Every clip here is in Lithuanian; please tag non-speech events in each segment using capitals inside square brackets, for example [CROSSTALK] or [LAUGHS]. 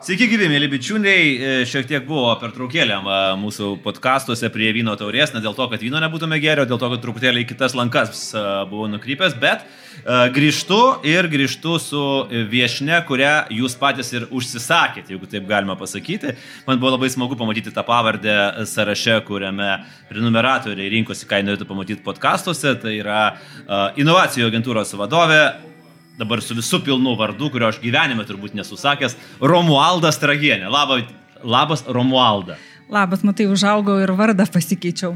Sveiki, gyvi, mėly bičiuliai. E, šiek tiek buvo pertraukėlė mūsų podkastuose prie vyno taurės, ne dėl to, kad vyno nebūtume gerio, dėl to, kad truputėlį į kitas lankas e, buvau nukrypęs, bet e, grįžtu ir grįžtu su viešne, kurią jūs patys ir užsisakėte, jeigu taip galima pasakyti. Man buvo labai smagu pamatyti tą pavardę sąraše, kuriame prenumeratoriai rinkosi, ką norėtų pamatyti podkastuose. Tai yra inovacijų agentūros vadovė dabar su visų pilnu vardu, kurio aš gyvenime turbūt nesusakęs, Romualdas Tragienė. Labas, labas Romualda. Labas, matai, užaugau ir vardą pasikeičiau.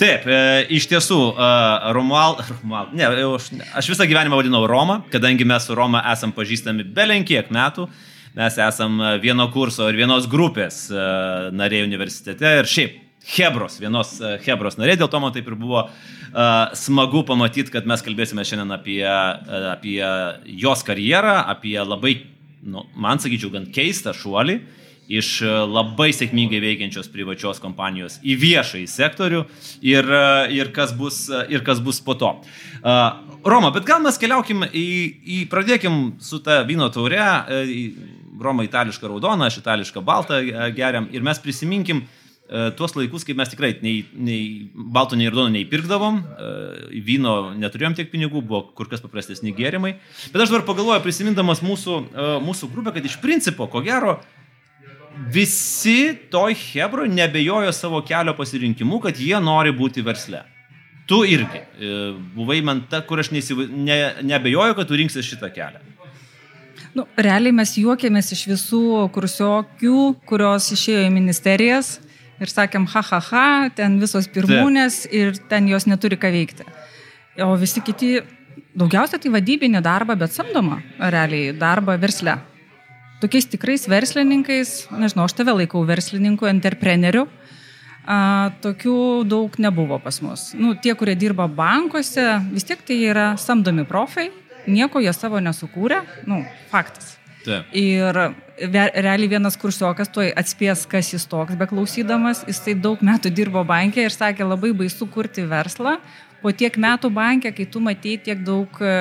Taip, e, iš tiesų, e, Romuald, Romuald, ne, aš, aš visą gyvenimą vadinau Roma, kadangi mes su Roma esam pažįstami belenkiek metų, mes esam vieno kurso ir vienos grupės e, nariai universitete ir šiaip Hebros, vienos e, Hebros narė, dėl to man taip ir buvo uh, smagu pamatyti, kad mes kalbėsime šiandien apie, uh, apie jos karjerą, apie labai, nu, man sakyčiau, gan keistą šuolį iš labai sėkmingai veikiančios privačios kompanijos į viešąjį sektorių ir, ir, kas, bus, ir kas bus po to. Uh, Roma, bet gal mes keliaukim į, į pradėkim su ta vyno taure, Roma itališka raudona, aš itališką baltą geriam ir mes prisiminkim, uh, tuos laikus, kai mes tikrai nei, nei balto, nei raudono neįpirkdavom, e, vyno neturėjom tiek pinigų, buvo kur kas paprastesni gėrimai. Bet aš dabar pagalvoju, prisimindamas mūsų, e, mūsų grupę, kad iš principo, ko gero, visi toj Hebro nebejojo savo kelio pasirinkimu, kad jie nori būti versle. Tu irgi buvai man ta, kur aš neįsiva... ne, nebejoju, kad tu rinksi šitą kelią. Nu, realiai mes juokėmės iš visų kursiokių, kurios išėjo į ministerijas ir sakėm, ha, ha, ha, ten visos pirmūnės ir ten jos neturi ką veikti. O visi kiti, daugiausia tai vadybinė darba, bet samdoma realiai darba versle. Tokiais tikrais verslininkais, nežinau, aš tave laikau verslininku, entrepreneriu, a, tokių daug nebuvo pas mus. Nu, tie, kurie dirba bankuose, vis tiek tai yra samdomi profai, nieko jie savo nesukūrė, nu, faktas. Taip. Ir realiai vienas kursiokas tuoj atspės, kas jis toks, beklausydamas, jisai daug metų dirbo bankė ir sakė, labai baisu kurti verslą. Po tiek metų bankė, kai tu matei tiek daug e,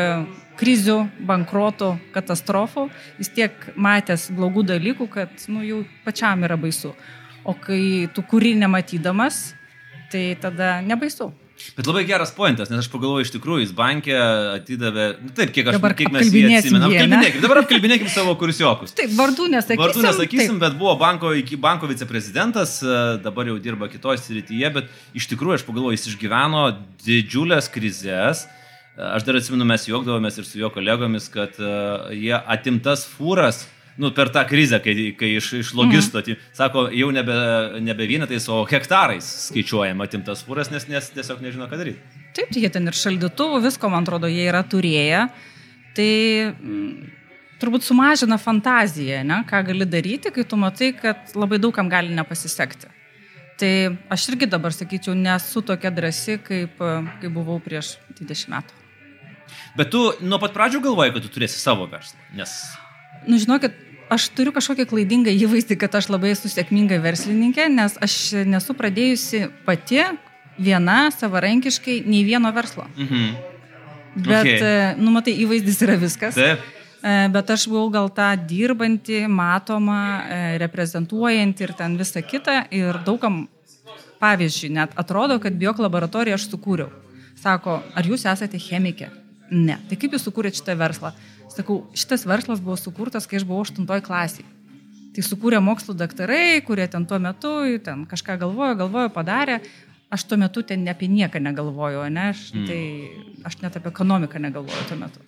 krizių, bankrotų, katastrofų, jis tiek matęs blogų dalykų, kad nu, jau pačiam yra baisu. O kai tu kuri nematydamas, tai tada nebaisu. Bet labai geras pointas, nes aš pagalvoju, iš tikrųjų, jis bankė atidavė, nu, taip, kiek, aš, kiek mes jį atsimenam. Apkalbinėkim, dabar apkalbinėkim savo kursiokus. Taip, vardų nesakysim. Vardų nesakysim, taip. bet buvo banko, banko viceprezidentas, e, dabar jau dirba kitoje srityje, bet iš tikrųjų aš pagalvoju, jis išgyveno didžiulės krizės. E, aš dar atsimenu, mes juokdavomės ir su jo kolegomis, kad uh, jie atimtas fūras nu, per tą krizę, kai, kai iš, iš logisto, tai, sako, jau nebe, nebe vienetais, o hektarais skaičiuojama atimtas fūras, nes, nes tiesiog nežino, ką daryti. Taip, tai jie ten ir šaldytuvų, visko, man atrodo, jie yra turėję. Tai m, turbūt sumažina fantaziją, ne, ką gali daryti, kai tu matai, kad labai daugam gali nepasisekti. Tai aš irgi dabar sakyčiau, nesu tokia drasi, kaip, kaip buvau prieš 20 metų. Bet tu nuo pat pradžių galvojai, kad tu turėsi savo verslą, nes Nu, žinokit, aš turiu kažkokią klaidingą įvaizdį, kad aš labai esu sėkminga verslininkė, nes aš nesu pradėjusi pati viena savarankiškai nei vieno verslo. Mhm. Bet, okay. E, nu, matai, įvaizdis yra viskas. Taip. E, bet aš buvau gal tą dirbantį, matomą, e, reprezentuojantį ir ten visą kitą. Ir daugam, pavyzdžiui, net atrodo, kad biok laboratoriją aš sukūriau. Sako, ar jūs esate chemikė? Ne. Tai kaip jūs sukūrėte šitą verslą? Sakau, šitas verslas buvo sukurtas, kai aš buvau 8 klasiai. Tai sukūrė mokslo daktarai, kurie ten tuo metu ten kažką galvojo, galvojo, padarė. Aš tuo metu ten apie nieką negalvojau, ne? Aš, mm. tai, aš net apie ekonomiką negalvojau tuo metu.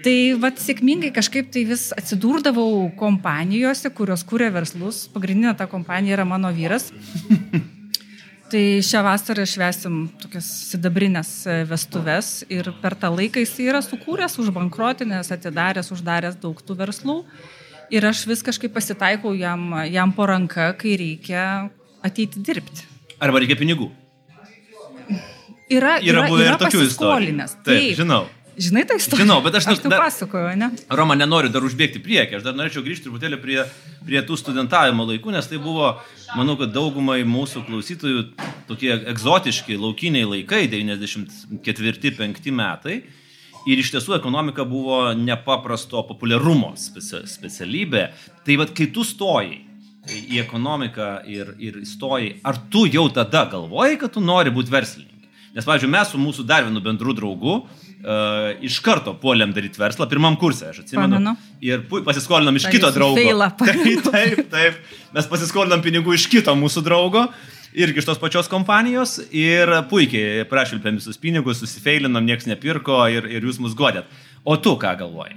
Tai vad sėkmingai kažkaip tai vis atsidurdavau kompanijose, kurios kūrė verslus. Pagrindinė ta kompanija yra mano vyras. [LAUGHS] Tai šią vasarą švesim tokias sidabrinės e, vestuves ir per tą laiką jis yra sukūręs, užbankrotinės, atidaręs, uždaręs daug tų verslų. Ir aš vis kažkaip pasitaikau jam, jam po ranka, kai reikia ateiti dirbti. Arba reikia pinigų. Yra, yra, yra buvę ir tokių istorijų. Taip, taip, žinau. Žinai tą istoriją? Žinau, bet aš, aš tau pasakoju, ne? Roma, nenoriu dar užbėgti priekį, aš dar norėčiau grįžti truputėlį prie, prie tų studentavimo laikų, nes tai buvo, manau, kad daugumai mūsų klausytojų tokie egzotiški laukiniai laikai, 94-5 metai. Ir iš tiesų ekonomika buvo nepaprasto populiarumo specia specialybė. Tai vad, kai tu stojai į ekonomiką ir, ir įstojai, ar tu jau tada galvojai, kad tu nori būti verslininkė? Nes, pavyzdžiui, mes su mūsų dar vienu bendru draugu uh, iš karto puolėm daryti verslą, pirmam kursė, aš atsimenu. Pamenu. Ir pasiskolinom iš Ta kito draugo. Feilą, [LAUGHS] taip, taip, taip. Mes pasiskolinom pinigų iš kito mūsų draugo irgi iš tos pačios kompanijos ir puikiai prašvilpėm visus pinigus, susifeilinom, niekas nepirko ir, ir jūs mus godėt. O tu ką galvoji?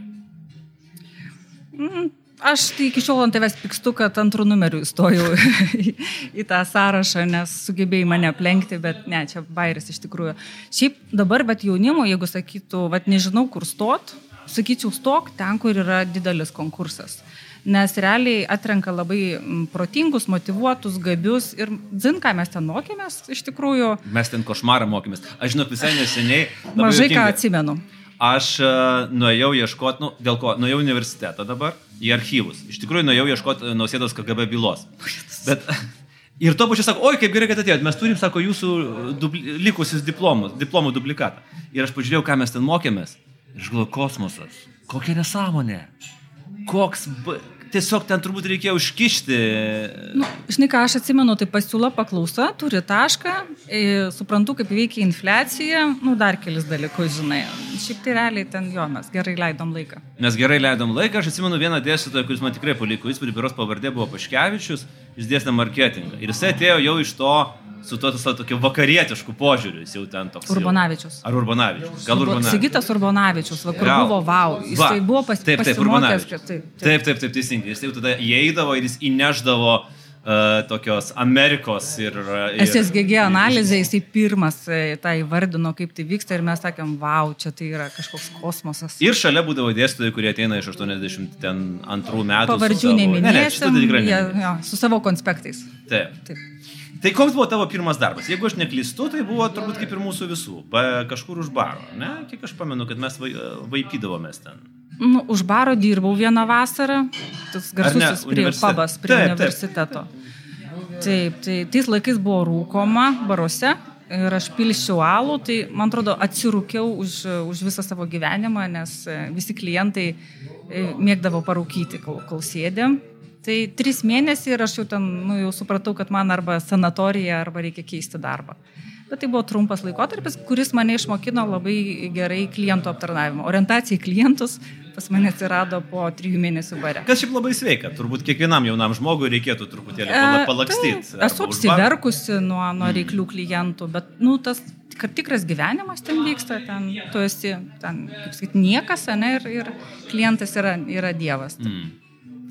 Mm, aš tai iki šiol ant tavęs pikstu, kad antrų numerių įstojau [LAUGHS] į, į tą sąrašą, nes sugebėjai mane aplenkti, bet ne, čia bairis iš tikrųjų. Šiaip dabar, bet jaunimo, jeigu sakytų, vad nežinau, kur stot, sakyčiau, stok ten, kur yra didelis konkursas nes realiai atrenka labai protingus, motivuotus, gabius ir zin, ką mes ten mokėmės iš tikrųjų. Mes ten košmarą mokėmės. Aš žinau, visai neseniai. Mažai juokinga. ką atsimenu. Aš uh, nuėjau ieškoti, nu, dėl ko, nuėjau į universitetą dabar, į archyvus. Iš tikrųjų, nuėjau ieškoti Nausėdos KGB bylos. Bet [LAUGHS] Ir to pačiu sako, oi, kaip gerai, kad atėjot, mes turim, sako, jūsų dubli, likusius diplomus, diplomų duplikatą. Ir aš pažiūrėjau, ką mes ten mokėmės. Ir aš galvoju, kosmosas. Kokia nesąmonė. Koks, tiesiog ten turbūt reikėjo užkišti. Nu, žinai, ką aš atsimenu, tai pasiūla paklausa, turi tašką, e, suprantu, kaip veikia infliacija, nu, dar kelis dalykus, žinai. Šiaip tai realiai ten jo, mes gerai leidom laiką. Mes gerai leidom laiką, aš atsimenu vieną dėstytoją, kuris man tikrai paliko įspūdį, kurios pavardė buvo Paškevičius, jis dėstė marketingą. Ir jisai atėjo jau iš to su to su tokiu vakarietišku požiūriu, jis jau ten toks. Urbanavičius. Jau. Ar Urbanavičius? Gal Urbanavičius. Sigitas Urbanavičius, vakar Gal. buvo wow. Jis Va. tai buvo pas, taip, taip, pasimokęs. Taip, taip, taip, teisingai. Jis jau tada įeidavo ir jis įneždavo tokios Amerikos ir... ir SSGG analizė, jisai pirmas e, tą įvardino, kaip tai vyksta ir mes sakėm, wow, čia tai yra kažkoks kosmosas. Ir šalia būdavo dėstytojai, kurie ateina iš 82 metų. Pavardžių neminėsiu. Ne, ne, jie, jo, su savo konspektais. Taip. taip. Tai koks buvo tavo pirmas darbas? Jeigu aš neklystu, tai buvo turbūt kaip ir mūsų visų, kažkur už baro, ne? Kiek aš pamenu, kad mes vai, vaipydavomės ten. Nu, už baro dirbau vieną vasarą, tas garsusis prie pabas prie taip, universiteto. Taip. taip, tai tais laikais buvo rūkoma baruose ir aš pilščiau alų, tai man atrodo atsirūkiau už, už visą savo gyvenimą, nes visi klientai e, mėgdavo parūkyti, kol, kol sėdėm. Tai trys mėnesiai ir aš jau ten, nu, jau supratau, kad man arba sanatorija, arba reikia keisti darbą. Bet tai buvo trumpas laikotarpis, kuris mane išmokino labai gerai klientų aptarnavimo. Orientacija į klientus pas mane atsirado po trijų mėnesių bare. Kas šiaip labai sveika, turbūt kiekvienam jaunam žmogui reikėtų truputėlį e, palakstyti. Tai, esu apsiverkusi nuo, nuo mm. reiklių klientų, bet, nu, tas tikras gyvenimas ten vyksta, ten tu esi, ten, kaip sakyti, niekas, ne, ir, ir klientas yra, yra dievas. Mm.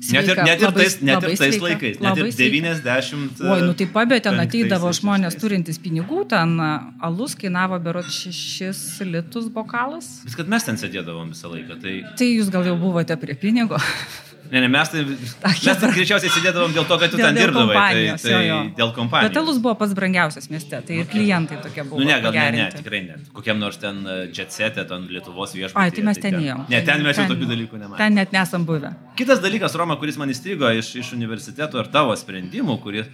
Sveika, net ir, net ir labai, tais, net ir tais laikais, net ir 90. Oi, nu tai pabė, ten ateidavo žmonės turintys pinigų, ten alus kainavo berot 6 litus bokalas. Vis kad mes ten sėdėdavom visą laiką. Tai, tai jūs gal jau buvote prie pinigo. [LAUGHS] Ne, ne, mes tai, mes tai greičiausiai sėdėdavom dėl to, kad tu dėl, ten dirbdavai. Tai, tai jo, jo. Dėl kompanijos. Bet Alus buvo pats brangiausias mieste, tai ir klientai tokie buvo. Nu, ne, gal ne, ne, tikrai ne. Kokiam nors ten jetsetė, ten Lietuvos viešbutis. Ai, tai mes ten tai ėjom. Ne, ten mes jau tokių dalykų nematėme. Ten net nesam buvę. Kitas dalykas, Roma, kuris man įstrigo iš, iš universiteto ir tavo sprendimų, kuris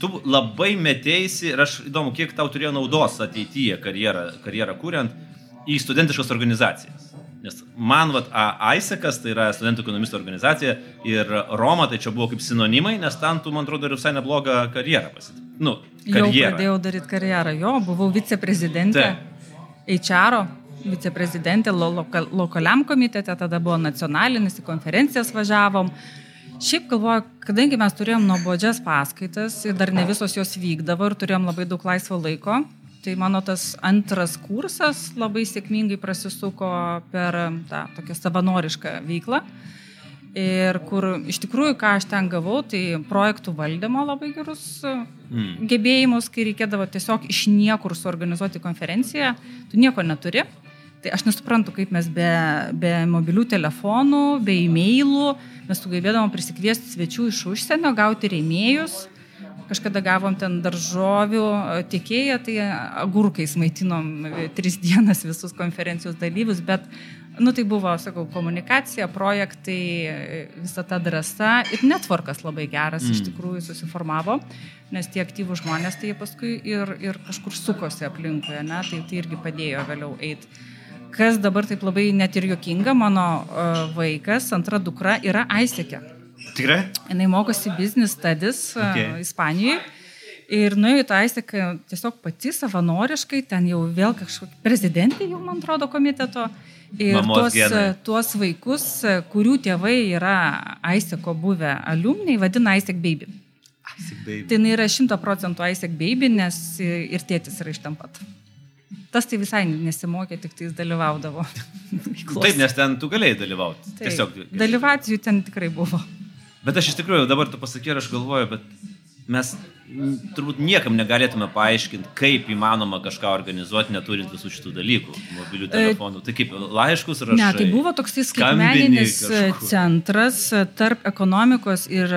tu labai metėsi ir aš įdomu, kiek tau turėjo naudos ateityje karjerą, karjerą kuriant į studentiškas organizacijas. Nes man, vat, AISECas, tai yra studentų ekonomistų organizacija, ir Roma, tai čia buvo kaip sinonimai, nes ten tu, man atrodo, ir visai neblogą karjerą pasitikė. Nu, karjerą. Jau pradėjau daryti karjerą, jo, buvau viceprezidentė, HR, viceprezidentė lo, loka, lokaliam komitete, tada buvo nacionalinis, į konferencijas važiavom. Šiaip galvoju, kadangi mes turėjom nuobodžias paskaitas ir dar ne visos jos vykdavo ir turėjom labai daug laisvo laiko, Tai mano tas antras kursas labai sėkmingai prasisuko per tą tokią savanorišką veiklą. Ir kur iš tikrųjų, ką aš ten gavau, tai projektų valdymo labai gerus mm. gebėjimus, kai reikėdavo tiesiog iš niekur suorganizuoti konferenciją, tu nieko neturi. Tai aš nesuprantu, kaip mes be, be mobilių telefonų, be e-mailų, mes sugebėdavom prisikviesti svečių iš užsienio, gauti rėmėjus Kažkada gavom ten daržovių tiekėją, tai agurkais maitinom e, tris [LAUGHS] dienas visus konferencijos dalyvius, bet, nu, tai buvo, sakau, komunikacija, projektai, e, visa ta drąsa ir netvarkas labai geras mm. iš tikrųjų susiformavo, nes tie aktyvų žmonės, tai paskui ir, ir kažkur sukosi aplinkoje, ne, tai tai irgi padėjo vėliau eiti. kas dabar taip labai net ir jokinga, mano vaikas, antra dukra, yra Aisekė. Tikrai? Jis mokosi business studies okay. Ispanijoje. Ir nuėjau į tą Aiseką tiesiog pati savanoriškai, ten jau vėl kažkokia prezidentė, jau man atrodo, komiteto. Ir Mamos tuos, genai. tuos vaikus, kurių tėvai yra Aiseko buvę alumniai, vadina Aisek baby. Tai jinai yra 100 procentų Aisek baby, nes ir tėtis yra iš ten pat. Tas tai visai nesimokė, tik tai jis dalyvaudavo. [LAUGHS] Taip, nes ten tu galėjai dalyvauti. Taip, Tiesiog. Dalyvacijų ten tikrai buvo. Bet aš iš tikrųjų dabar tu pasakai ir aš galvoju, bet mes turbūt niekam negalėtume paaiškinti, kaip įmanoma kažką organizuoti, neturint visų šitų dalykų, mobilių telefonų. Tai kaip laiškus rašai. Ne, tai buvo toksai skaitmeninis kažkur. centras e, tarp ekonomikos ir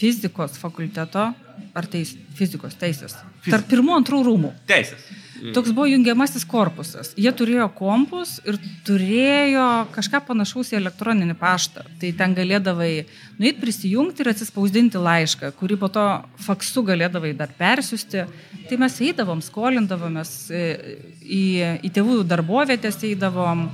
fizikos fakulteto, ar teis, fizikos teisės. Fiz- Tarp pirmų, antrų rūmų. Teisės. Toks buvo jungiamasis korpusas. Jie turėjo kompus ir turėjo kažką panašaus į elektroninį paštą. Tai ten galėdavai nueiti prisijungti ir atsispausdinti laišką, kurį po to faksu galėdavai dar persiųsti. Tai mes eidavom, skolindavomės e, į, į tėvų darbovietės eidavom.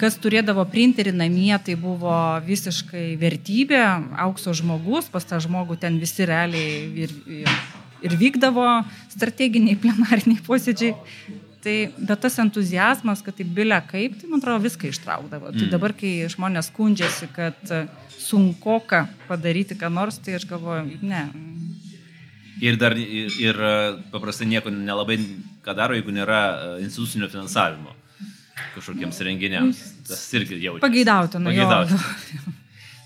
Kas turėdavo printerį namie, tai buvo visiškai vertybė, aukso žmogus, pas tą žmogų ten visi realiai ir, ir, ir vykdavo strateginiai plenariniai posėdžiai. Tai, bet tas entuzijazmas, kad tai bilia kaip, tai man atrodo viską ištraukdavo. Mm. Tai dabar, kai žmonės skundžiasi, kad sunku ką padaryti, ką nors, tai aš galvoju, ne. Ir dar ir, ir e, paprastai nieko nelabai ką daro, jeigu nėra e, institucinio finansavimo kažkokiems renginiams. Tas irgi jau. Pageidautina. Pageidautina. [LAUGHS]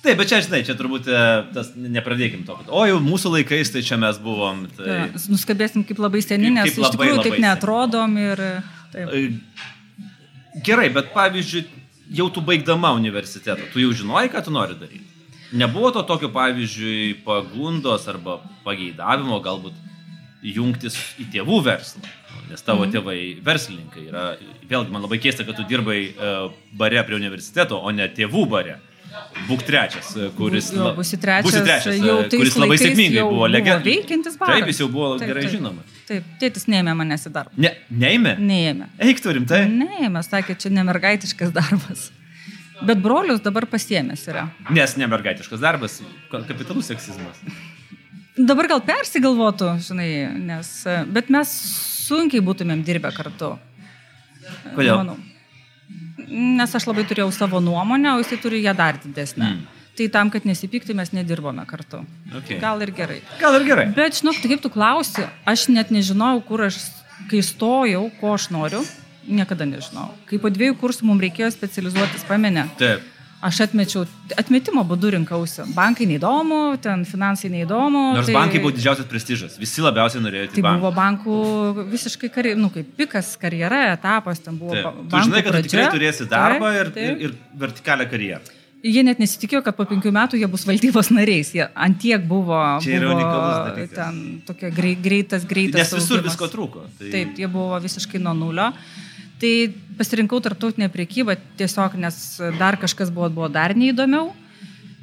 Taip, bet čia, žinai, čia turbūt e, tas, nepradėkim to, kad, o jau mūsų laikais tai čia mes buvom. Tai... Ja, nuskabėsim kaip labai seni, Kaip- nes kaip iš labai, tikrųjų labai taip seni. netrodom ir... Taip. E, Gerai, bet pavyzdžiui, jau tu baigdama universitetą, tu jau žinojai, ką tu nori daryti. Nebuvo to tokio, pavyzdžiui, pagundos arba pageidavimo galbūt jungtis į tėvų verslą. Nes tavo mm. tėvai verslininkai yra, vėlgi man labai keista, kad tu dirbai e, bare prie universiteto, o ne tėvų bare. Būk trečias, e, kuris... Jo, būsi trečias, būsi trečias, jau e, tais kuris labai sėkmingai buvo legendas. veikiantis baras. Taip, jis jau buvo Taip, gerai taip. žinomas. Taip, tėtis neėmė manęs į darbą. Ne, neėmė? Neėmė. Eik turim, tai? Neėmė, sakė, čia nemergaitiškas darbas. Bet brolius dabar pasiemęs yra. Nes ne mergaitiškas darbas, ka- kapitalų seksizmas. Dabar gal persigalvotų, žinai, nes... Bet mes sunkiai būtumėm dirbę kartu. Kodėl? Manau. Nes aš labai turėjau savo nuomonę, o jisai turi ją dar didesnę. Mm. Tai tam, kad nesipykti, mes nedirbome kartu. Okay. Gal ir gerai. Gal ir gerai. Bet žinok, tai kaip tu klausi, aš net nežinojau, kur aš, kai stojau, ko aš noriu, niekada nežinojau. Kai po dviejų kursų mums reikėjo specializuotis, pamenė, Taip. Aš atmečiau, atmetimo būdu rinkausi. Bankai neįdomu, ten finansai neįdomu. Nors tai... bankai buvo didžiausias prestižas. Visi labiausiai norėjo Tai į banką. buvo bankų visiškai, kari, nu, kaip pikas karjera, etapas, ten buvo. Taip. Tu žinai, kad tu pradžia. tikrai turėsi darbą Taip, ir, taip. ir, ir vertikalią karjerą. Jie net nesitikėjo, kad po penkių metų jie bus valdybos nariais. Jie antiek buvo, buvo ten tokia grei, greitas, greitas. Nes visur augimas. visko trūko. Tai... Taip, jie buvo visiškai nuo nulio. Tai pasirinkau tarptautinę priekybą tiesiog, nes dar kažkas buvo, buvo dar neįdomiau.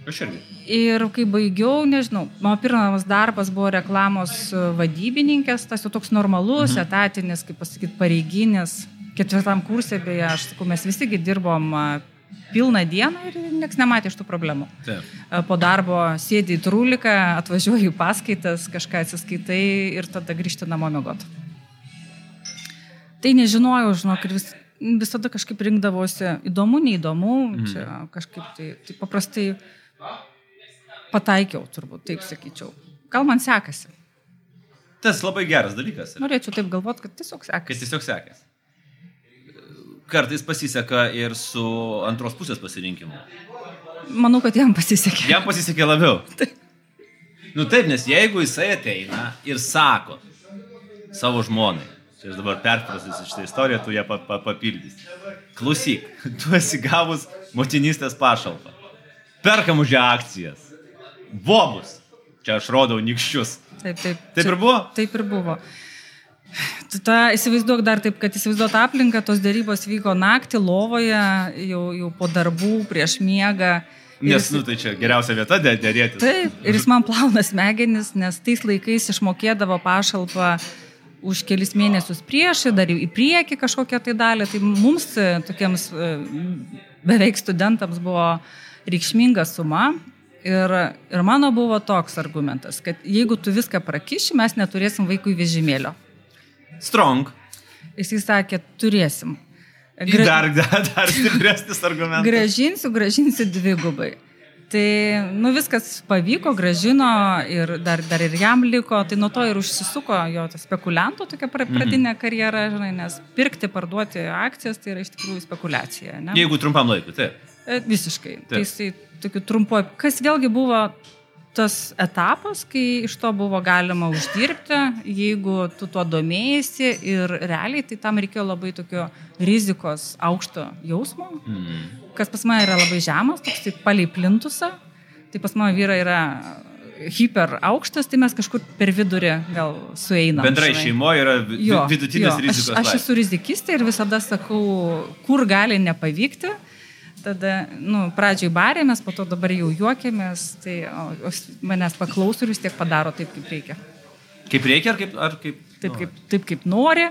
Aš irgi. Ir kai baigiau, nežinau, mano pirmas darbas buvo reklamos vadybininkės, tas jau toks normalus, mhm. etatinis, kaip pasakyti, pareiginis. Ketvirtam kursė, beje, aš sakau, mes visigi dirbom pilną dieną ir niekas nematė iš tų problemų. Taip. Po darbo sėdi į trūliką, atvažiuoji į paskaitas, kažką atsiskaitai ir tada grįžti namo mėgoti. Tai nežinojau, žinok, ir vis, visada kažkaip rinkdavosi įdomu, neįdomu, mhm. čia kažkaip tai, tai paprastai pataikiau, turbūt, taip sakyčiau. Gal man sekasi. Tas labai geras dalykas. yra, Norėčiau taip galvoti, kad tiesiog Kad sekasi. tiesiog sekės. Kartais pasiseka ir su antros pusės pasirinkimu. Manau, kad jam pasisekė. Jam pasisekė labiau. [LAUGHS] Nu taip, nes jeigu jisai ateina ir sako savo žmonai, čia aš dabar perfrazuosiu šitą istoriją, tu ją pa, pa, papildysi. Klausyk, [LAUGHS] tu esi gavus motinystės pašalpą. Perkam už ją akcijas. Bobus. Čia aš rodau nikščius. Taip, taip. Taip ir buvo? Taip ir buvo. Tu tą įsivaizduok dar taip, kad įsivaizduot aplinką, tos dėrybos vyko naktį lovoje, jau, jau po darbų, prieš miegą. Nes, jis- nu, tai čia geriausia vieta dė- dėrėtis. Taip, ir jis man plauna smegenis, nes tais laikais išmokėdavo pašalpą už kelis mėnesius prieš, dar į priekį kažkokią tai dalį. Tai mums, tokiems beveik studentams, buvo reikšminga suma. Ir, ir mano buvo toks argumentas, kad jeigu tu viską prakiši, mes neturėsim vaikų vežimėlio. Strong. Jisai sakė, turėsim. Gra... Dar, dar, [LAUGHS] dar stipresnis argumentas. Gražinsiu, gražinsiu dvigubai. Tai, nu, viskas pavyko, gražino ir dar, dar ir jam liko, tai nuo to ir užsisuko jo spekulianto tokia mhm. pradinė karjera, žinai, nes pirkti, parduoti akcijas tai yra iš tikrųjų spekulacija. Ne? Jeigu trumpam laikui, tai. Visiškai. Taip. Tai jisai tokiu trumpuoju, kas vėlgi buvo tas etapas, kai iš to buvo galima uždirbti, jeigu tu tuo domėjai ir realiai, tai tam reikėjo labai tokio rizikos aukšto jausmo, mm. kas pas mane yra labai žemas, toks tai palei plintusą, tai pas mano vyra yra hiper aukštas, tai mes kažkur per vidurį gal sueinam. Bendrai šeimoje yra jo, vidutinis jo, rizikos. Aš, aš esu rizikistė ir visada sakau, kur gali nepavykti tada, nu, pradžiai barėmės, po to dabar jau juokėmės, tai o, o manęs paklauso ir vis tiek padaro taip, kaip reikia. Kaip reikia ar kaip... Ar kaip taip, kaip, taip kaip nori,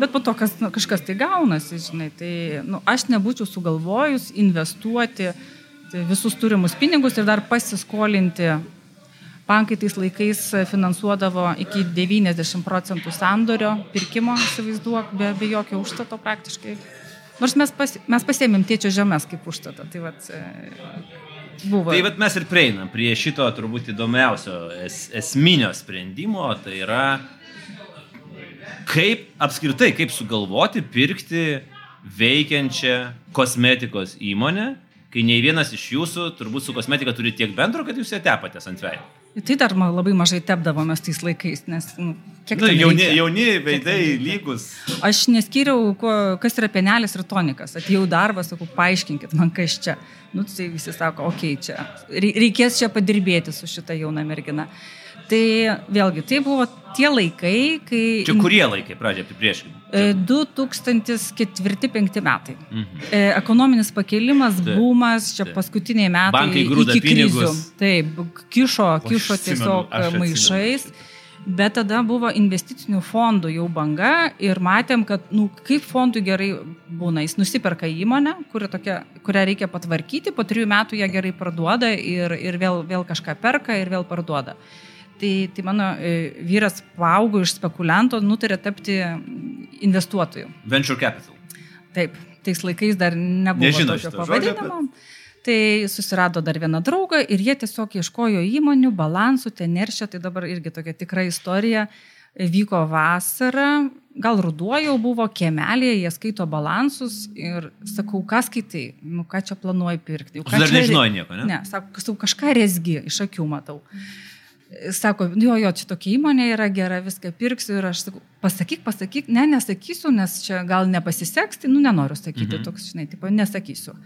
bet po to kas, nu, kažkas tai gaunasi, žinai. Tai nu, aš nebūčiau sugalvojus investuoti tai visus turimus pinigus ir dar pasiskolinti. Bankai tais laikais finansuodavo iki 90 procentų sandorio pirkimo, įsivaizduok, be, be jokio užstato praktiškai. Nors mes, pas, mes pasėmėm tėčio žemės kaip užstatą. Tai vat, e, buvo. Tai vat mes ir prieinam prie šito turbūt įdomiausio es, esminio sprendimo. Tai yra kaip apskritai, kaip sugalvoti pirkti veikiančią kosmetikos įmonę, kai nei vienas iš jūsų turbūt su kosmetika turi tiek bendro, kad jūs ją tepatės ant veido. Tai dar labai mažai tepdavomės tais laikais, nes nu, kiek nu, jauni, jauni veidai lygus. Aš neskyriau, ko, kas yra penelis ir tonikas. Atėjau darbą, sakau, paaiškinkit man, kas čia. Nu, tai visi sako, okei, okay, čia reikės čia padirbėti su šita jauna mergina. Tai vėlgi, tai buvo tie laikai, kai... Čia kurie laikai, pradžia apiprieškinti? 2004-2005 metai. Mhm. E, ekonominis pakėlimas, Taip. bumas, čia Taip. paskutiniai metai. Bankai grūda pinigus. Taip, kišo, kišo tiesiog maišais. Bet tada buvo investicinių fondų jau banga ir matėm, kad, nu, kaip fondui gerai būna, jis nusiperka įmonę, tokia, kurią reikia patvarkyti, po trijų metų ją gerai parduoda ir, ir vėl, vėl kažką perka ir vėl parduoda. Tai, tai mano e, vyras paaugo iš spekulianto, nutarė tapti investuotoju. Venture capital. Taip, tais laikais dar nebuvo Nežino tokio pavadinimo. Bet... Tai susirado dar vieną draugą ir jie tiesiog ieškojo įmonių, balansų, ten neršia, tai dabar irgi tokia tikra istorija. Vyko vasara, gal ruduo jau buvo kiemelėje, jie skaito balansus ir sakau, ką skaitai, nu ką čia planuoji pirkti. Dar nežinojai nieko, ne? Ne, sakau, kažką resgi, iš akių matau. Mm sako, jo, jo, čia tokia įmonė yra gera, viską pirksiu ir aš sakau, pasakyk, pasakyk, ne, nesakysiu, nes čia gal nepasiseks, tai, nu, nenoriu sakyti, mhm. toks, žinai, tipo, nesakysiu.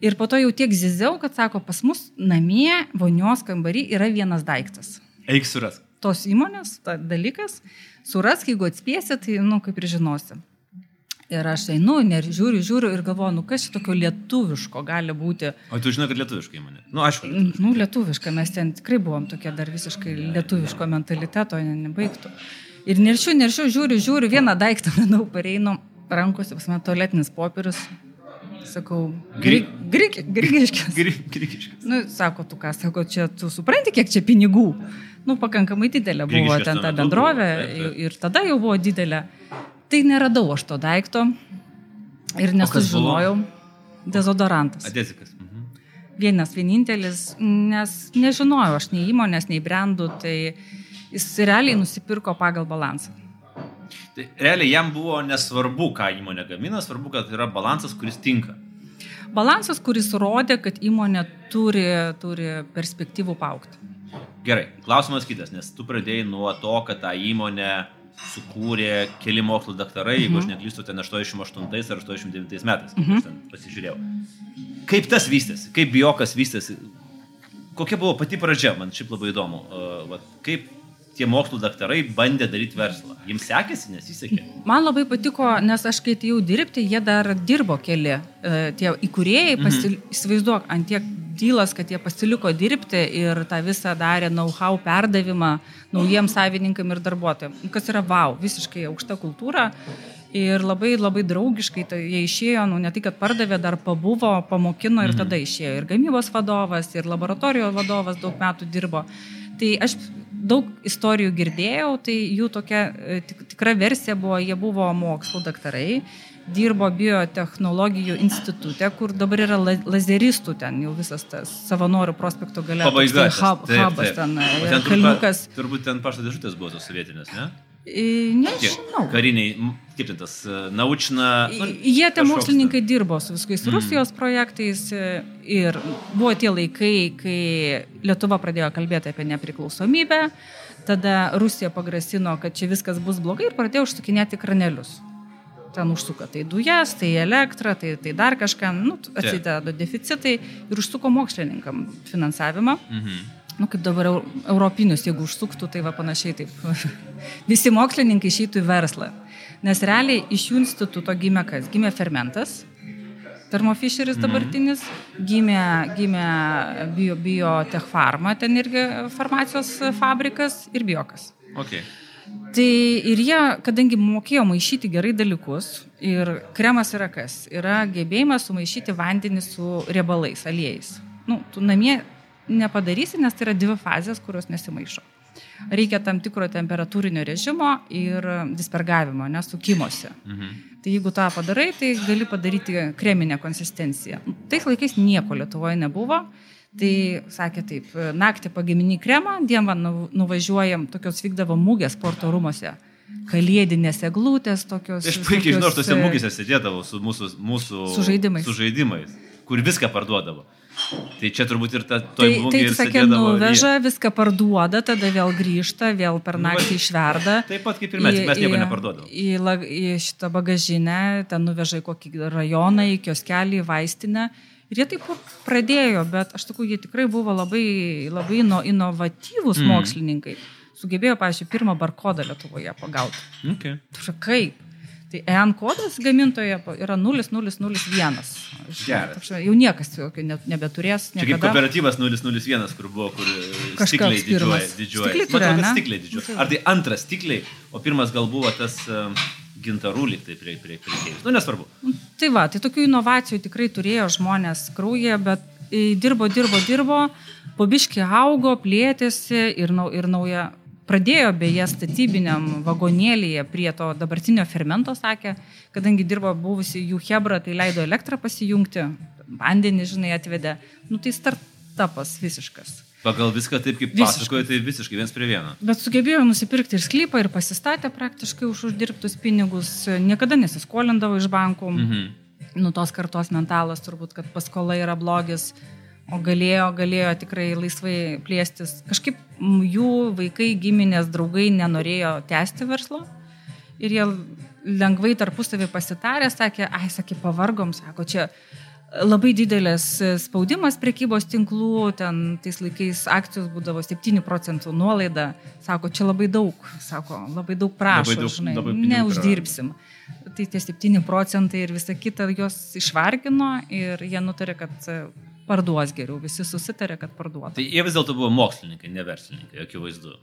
Ir po to jau tiek ziziau, kad sako, pas mus namie, vonios kambarį yra vienas daiktas. Eik suras. Tos įmonės, ta dalykas, suras, jeigu atspėsi, tai, nu, kaip ir žinosi. Ir aš einu, ir žiūriu, žiūriu ir galvoju, nu kas čia tokio lietuviško gali būti. O tu žinai, kad lietuviška įmonė? Nu, aišku. Lietuviška. Nu, lietuviška, mes ten tikrai buvom tokie dar visiškai lietuviško mentaliteto, ne, nebaigtų. Ir neršiu, neršiu, žiūriu, žiūriu, vieną daiktą, manau, pareinu rankose, pas mane tualetinis popierius. Sakau, grigiškis. Grigiškis. Nu, sako, tu ką, sako, čia tu supranti, kiek čia pinigų. Nu, pakankamai didelė buvo ten ta bendrovė ir tada jau buvo didelė. Tai neradau aš to daikto ir nesužinojau. Dezodorantas. Adezikas. Mhm. Vienas vienintelis, nes nežinojau aš nei įmonės, nei brandų, tai jis realiai nusipirko pagal balansą. Tai realiai jam buvo nesvarbu, ką įmonė gamina, svarbu, kad yra balansas, kuris tinka. Balansas, kuris rodė, kad įmonė turi, turi perspektyvų paukti. Gerai, klausimas kitas, nes tu pradėjai nuo to, kad tą įmonę sukūrė keli mokslo daktarai, mhm. jeigu aš neklystu, ten 88 ar 89 metais, mhm. aš ten pasižiūrėjau. Kaip tas vystėsi, kaip biokas vystėsi, kokia buvo pati pradžia, man šiaip labai įdomu, uh, va, kaip tie mokslo daktarai bandė daryti verslą. Jiems sekėsi, nesisekė? Man labai patiko, nes aš kai atėjau dirbti, jie dar dirbo keli, uh, tie įkūrėjai, mhm. įsivaizduok, ant tiek dylas, kad jie pasiliko dirbti ir tą visą darė know-how perdavimą naujiems savininkam ir darbuotojams. Kas yra wow, visiškai aukšta kultūra. Ir labai labai draugiškai tai jie išėjo, nu ne tai, kad pardavė, dar pabuvo, pamokino ir mhm. tada išėjo. Ir gamybos vadovas, ir laboratorijos vadovas daug metų dirbo. Tai aš daug istorijų girdėjau, tai jų tokia e, tik, tikra versija buvo, jie buvo mokslo daktarai, dirbo biotehnologijų institutė, kur dabar yra lazeristų ten jau visas tas savanorių prospekto gale. Pabaiga. Hub, hubas ten, ten e, kalniukas. Turbūt ten pašto dėžutės buvo tos sovietinės, ne? Nežinau. Kariniai, kaip tas, naučina. Nu, Jie tie mokslininkai dirbo su viskais mm. Rusijos projektais ir buvo tie laikai, kai Lietuva pradėjo kalbėti apie nepriklausomybę, tada Rusija pagrasino, kad čia viskas bus blogai ir pradėjo užsukinėti kranelius. Ten užsuka tai dujas, tai elektrą, tai, tai dar kažką, nu, atsideda deficitai ir užsuko mokslininkam finansavimą. -hmm nu, kaip dabar europinius, jeigu užsuktų, tai va panašiai taip. [LAUGHS] Visi mokslininkai išeitų į verslą. Nes realiai iš jų instituto gimė kas? Gimė fermentas, termofišeris mhm. dabartinis, gimė, gimė bio, biotech farma, ten irgi farmacijos fabrikas ir biokas. Okay. Tai ir jie, kadangi mokėjo maišyti gerai dalykus, ir kremas yra kas? Yra gebėjimas sumaišyti vandenį su riebalais, aliejais. Nu, tu namie nepadarysi, nes tai yra dvi fazės, kurios nesimaišo. Reikia tam tikro temperatūrinio režimo ir dispergavimo, nesukimuose. Mhm. Tai jeigu tą padarai, tai gali padaryti kreminę konsistenciją. Tais laikais nieko Lietuvoje nebuvo. Tai sakė taip, naktį pagamini kremą, dieną nuvažiuojam, tokios vykdavo mūgės sporto rūmose kalėdinės eglutės, tokios. Aš puikiai žinau, aš tose mūgėse sėdėdavau su mūsų, mūsų su žaidimais. Su žaidimais, kur viską parduodavo. Tai čia turbūt ir ta toj tai, tai, tai sakė, nuveža, jie. viską parduoda, tada vėl grįžta, vėl per nu, naktį išverda. Taip pat kaip ir mes, į, mes nieko neparduodam. Į, į, į šitą bagažinę, ten nuveža į kokį rajoną, į kioskelį, į vaistinę. Ir jie taip pradėjo, bet aš sakau, jie tikrai buvo labai, labai ino, inovatyvūs mm. mokslininkai. Sugebėjo, pažiūrėjau, pirmą barkodą Lietuvoje pagauti. Okay. Kaip? Tai EN kodas gamintoje yra 0001. Geras. Jau niekas tokio nebeturės. Niekada. Čia kaip kooperatyvas 001, kur buvo, kur stikliai didžiuoja. didžiuoja. Matau, kad stikliai didžiuoja. Ar tai antras stikliai, o pirmas gal buvo tas gintarų lyg tai prie, prie, prie Nu, nesvarbu. Nu, tai va, tai tokių inovacijų tikrai turėjo žmonės kraują, bet dirbo, dirbo, dirbo, pobiški augo, plėtėsi ir, nau, ir nauja Pradėjo beje statybiniam vagonėlėje prie to dabartinio fermento, sakė, kadangi dirbo buvusi jų hebra, tai leido elektrą pasijungti, vandenį, žinai, atvedė. Nu tai startupas visiškas. Pagal viską taip, kaip pasakoja, tai visiškai viens prie vieno. Bet sugebėjo nusipirkti ir sklypą, ir pasistatė praktiškai už uždirbtus pinigus, niekada nesiskolindavo iš bankų. Mhm. Nu tos kartos mentalas turbūt, kad paskola yra blogis o galėjo, galėjo tikrai laisvai plėstis. Kažkaip jų vaikai, giminės, draugai nenorėjo tęsti verslo ir jie lengvai tarpusavį pasitarė, sakė, ai, sakė, pavargom, sako, čia labai didelės spaudimas prekybos tinklų, ten tais laikais akcijos būdavo 7 procentų nuolaida, sako, čia labai daug, sako, labai daug prašo, labai daug, žinai, labai neuždirbsim. Tai tie 7 procentai ir visa kita jos išvargino ir jie nutarė, kad parduos geriau, visi susitarė, kad parduotų. Tai jie vis dėlto buvo mokslininkai, ne verslininkai, akivaizdu.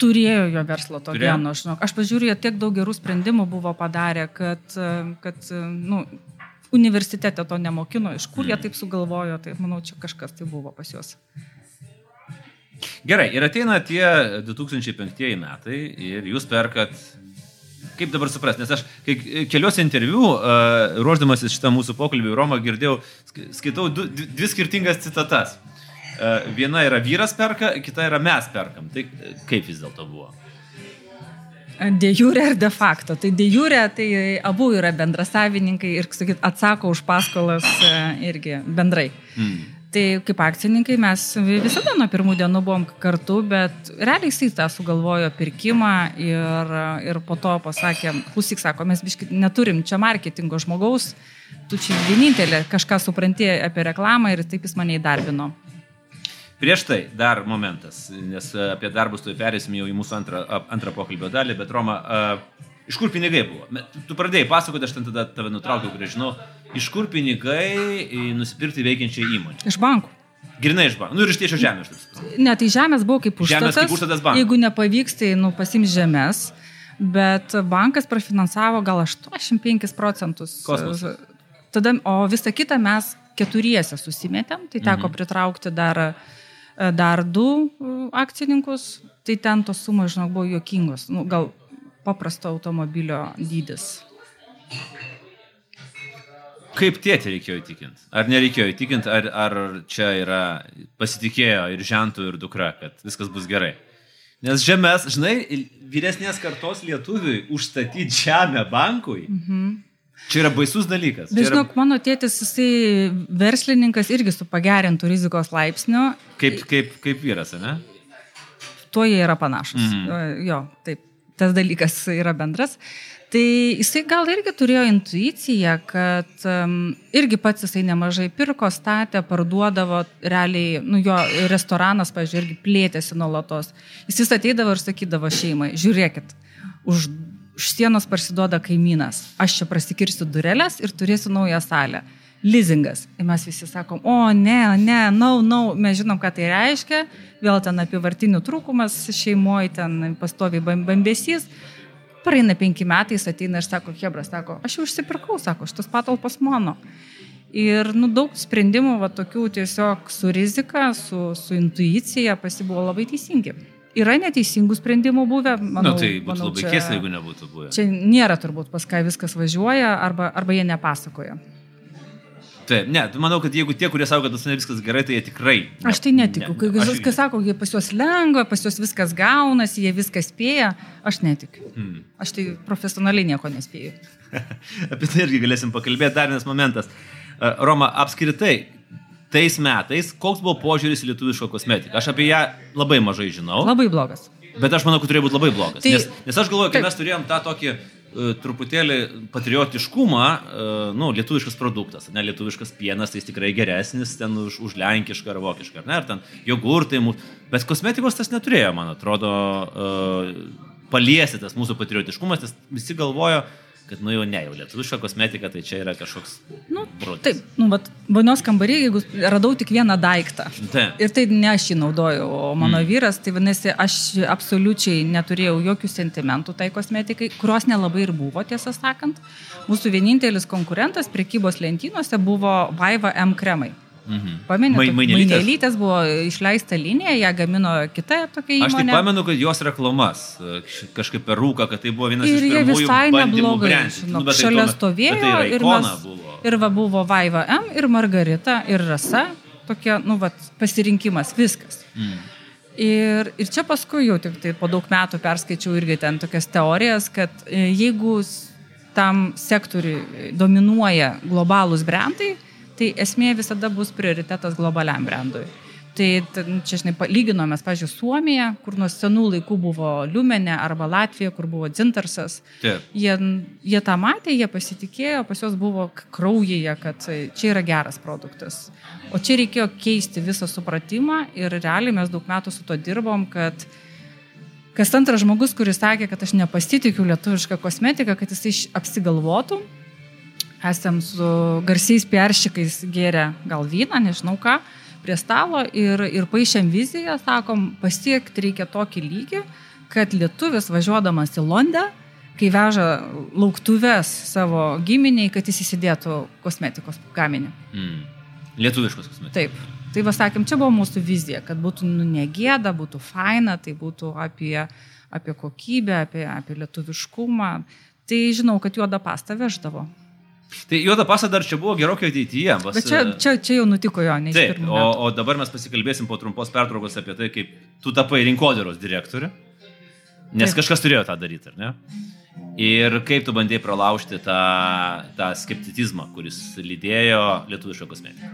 Turėjo jo verslo to geno, aš žinau. Aš pažiūrėjau, tiek daug gerų sprendimų buvo padarę, kad, kad nu, universitete to nemokino, iš kur mm. jie taip sugalvojo, tai manau, čia kažkas tai buvo pas juos. Gerai, ir ateina tie 2005 metai ir jūs perkat kaip dabar suprasti, nes aš keliuose interviu, uh, ruoždamasis šitą mūsų pokalbį Romą, girdėjau, skaitau du, dvi skirtingas citatas. Uh, viena yra vyras perka, kita yra mes perkam. Tai kaip vis dėlto buvo? De jure ir de facto. Tai de jure, tai abu yra bendrasavininkai ir sakyt, atsako už paskolas irgi bendrai. Mm. Tai kaip akcininkai mes visada nuo pirmų dienų buvom kartu, bet realiai jisai tą sugalvojo pirkimą ir, ir po to pasakė, klausyk, sako, mes biškit neturim čia marketingo žmogaus, tu čia vienintelė kažką supranti apie reklamą ir taip jis mane įdarbino. Prieš tai dar momentas, nes apie darbus tu perėsim jau į mūsų antrą, antrą pokalbio dalį, bet Roma, uh, Iš kur pinigai buvo? Tu pradėjai pasakoti, aš ten tada tave nutraukiau, grįžinau. Iš kur pinigai nusipirkti veikiančią įmonę? Iš bankų. Grinai iš banko. Nu ir iš tiešio žemės. Ne, tai žemės buvo kaip užstatas. Žemės kaip užstatas bankui. Jeigu nepavyks, tai nu, pasims žemės. Bet bankas profinansavo gal 85 procentus. Kosmosas. Tada, o visą kitą mes keturiese susimetėm, tai teko Mhm. pritraukti dar, dar du e, akcininkus, tai ten tos sumos, žinok, buvo juokingos. Nu, gal paprasto automobilio dydis. Kaip tėtį reikėjo įtikinti? Ar nereikėjo įtikinti, ar, ar čia yra pasitikėjo ir žentų, ir dukra, kad viskas bus gerai? Nes žemės, žinai, vyresnės kartos lietuviui užstatyti žemę bankui, mhm. čia yra baisus dalykas. Bet Čia yra, žinok, mano tėtis, jisai verslininkas irgi su pagerintų rizikos laipsniu, kaip, kaip, kaip vyras, ne? tuo jie yra panašus. Mhm. Jo, taip, tas dalykas yra bendras. Tai jisai gal irgi turėjo intuiciją, kad um, irgi pats jisai nemažai pirko, statė, parduodavo, realiai, nu jo restoranas, pažiūrėjau, irgi plėtėsi nuolatos. Jis vis ateidavo ir sakydavo šeimai, žiūrėkit, už, už sienos parsiduoda kaimynas, aš čia prasikirsiu durelės ir turėsiu naują salę. Lizingas. Ir mes visi sakom, o ne, ne, no, no. mes žinom, ką tai reiškia, vėl ten apie vartinių trūkumas šeimoje, ten pastoviai bambesys. Praeina penki metai, jis ateina ir sako, Hebras, sako, aš jau užsipirkau, sako, šitas patalpas mano. Ir nu, daug sprendimų, va, tokių tiesiog su rizika, su, su intuicija pasibuvo labai teisingi. Yra neteisingų sprendimų buvę, Na, manau. nu, tai būtų manau, labai keista, jeigu nebūtų buvę. Čia nėra turbūt pas ką viskas važiuoja, arba, arba jie nepasakoja. Taip, ne, tu manau, kad jeigu tie, kurie sako, kad pas mane viskas gerai, tai jie tikrai. ne- Aš tai netikiu. Kai ne, aš viskas sako, jie pas juos lengva, pas juos viskas gaunasi, jie viską spėja, aš netikiu. Hmm. Aš tai profesionaliai nieko nespėju. [LAUGHS] Apie tai irgi galėsim pakalbėti. Dar vienas momentas. E, Roma, apskritai, tais metais, koks buvo požiūris į lietuvišką kosmetiką? Aš apie ją labai mažai žinau, Labai blogas. bet aš manau, kad turėjo būti labai blogas. Tai- nes, nes aš galvoju, kad mes turėjom tą tokį truputėlį patriotiškumą, uh, nu, lietuviškas produktas, ne lietuviškas pienas, tai jis tikrai geresnis ten už, už lenkišką ar vokišką, ar ne, ar ten jogurtai, bet kosmetikos tas neturėjo, man atrodo, uh, paliesi tas mūsų patriotiškumas, nes visi galvojo, kad, nu jau ne, jau lietuviška kosmetika, tai čia yra kažkoks Nu, brudas. taip, nu, bet vonios kambarį, jeigu radau tik vieną daiktą. Taip. Ir tai ne aš jį naudoju, o mano mm. vyras, tai vadinasi, aš absoliučiai neturėjau jokių sentimentų tai kosmetikai, kurios nelabai ir buvo, tiesą sakant. Mūsų vienintelis konkurentas prekybos lentynose buvo Vaiva M kremai. Mhm. Mai- mainelytės? mainelytės buvo išleista linija, ją gamino kita tokia Aš tik įmonė. pamenu, kad jos reklamas kažkaip per rūką, kad tai buvo vienas Ir iš pirmųjų visai neblogai, žinok, bet tai šalia tuomet- stovėjo bet tai ir, mes, buvo. ir va buvo Vaiva M, ir Margarita, ir Rasa, tokia, nu, va, pasirinkimas, viskas. Mm. Ir, ir čia paskui jau tik tai po daug metų perskaičiau irgi ten tokias teorijas, kad e, jeigu tam sektoriui dominuoja globalūs brandai, tai esmė visada bus prioritetas globaliam brandui. Tai nu, čia, žinai, lyginomės, pažiūrėjau, Suomija, kur nuo senų laikų buvo Liumenė, arba Latvija, kur buvo Dzintarsas. Taip. Jie, jie tą matė, jie pasitikėjo, pas juos buvo kraujyje, kad čia yra geras produktas. O čia reikėjo keisti visą supratimą ir realiai mes daug metų su to dirbom, kad kas antras žmogus, kuris sakė, kad aš nepasitikiu lietuvišką kosmetiką, kad jisai apsigalvotų. Esam su garsiais peršikais gėrę gal vyną, nežinau ką, prie stalo ir, ir paaišėm viziją, sakom, pasiekti reikia tokį lygį, kad lietuvis važiuodamas į Londę, kai veža lauktuves savo giminiai, kad jis įsidėtų kosmetikos gaminį. Mm. Lietuviškos kosmetikos. Taip. Tai va sakėm, čia buvo mūsų vizija, kad būtų nu, negėda, būtų faina, tai būtų apie, apie kokybę, apie, apie lietuviškumą. Tai žinau, kad juodą pastą veždavo. Tai juoda pasa dar čia buvo gerokai ateityje. Bas, Bet čia, čia, čia jau nutiko jo, ne Taip, o, o dabar mes pasikalbėsim po trumpos pertraukos apie tai, kaip tu tapai rinkodaros direktorių. Nes Taip. kažkas turėjo tą daryti, ar ne? Ir kaip tu bandėjai pralaužti tą, tą skepticizmą, kuris lydėjo lietuvišką kosmetiką.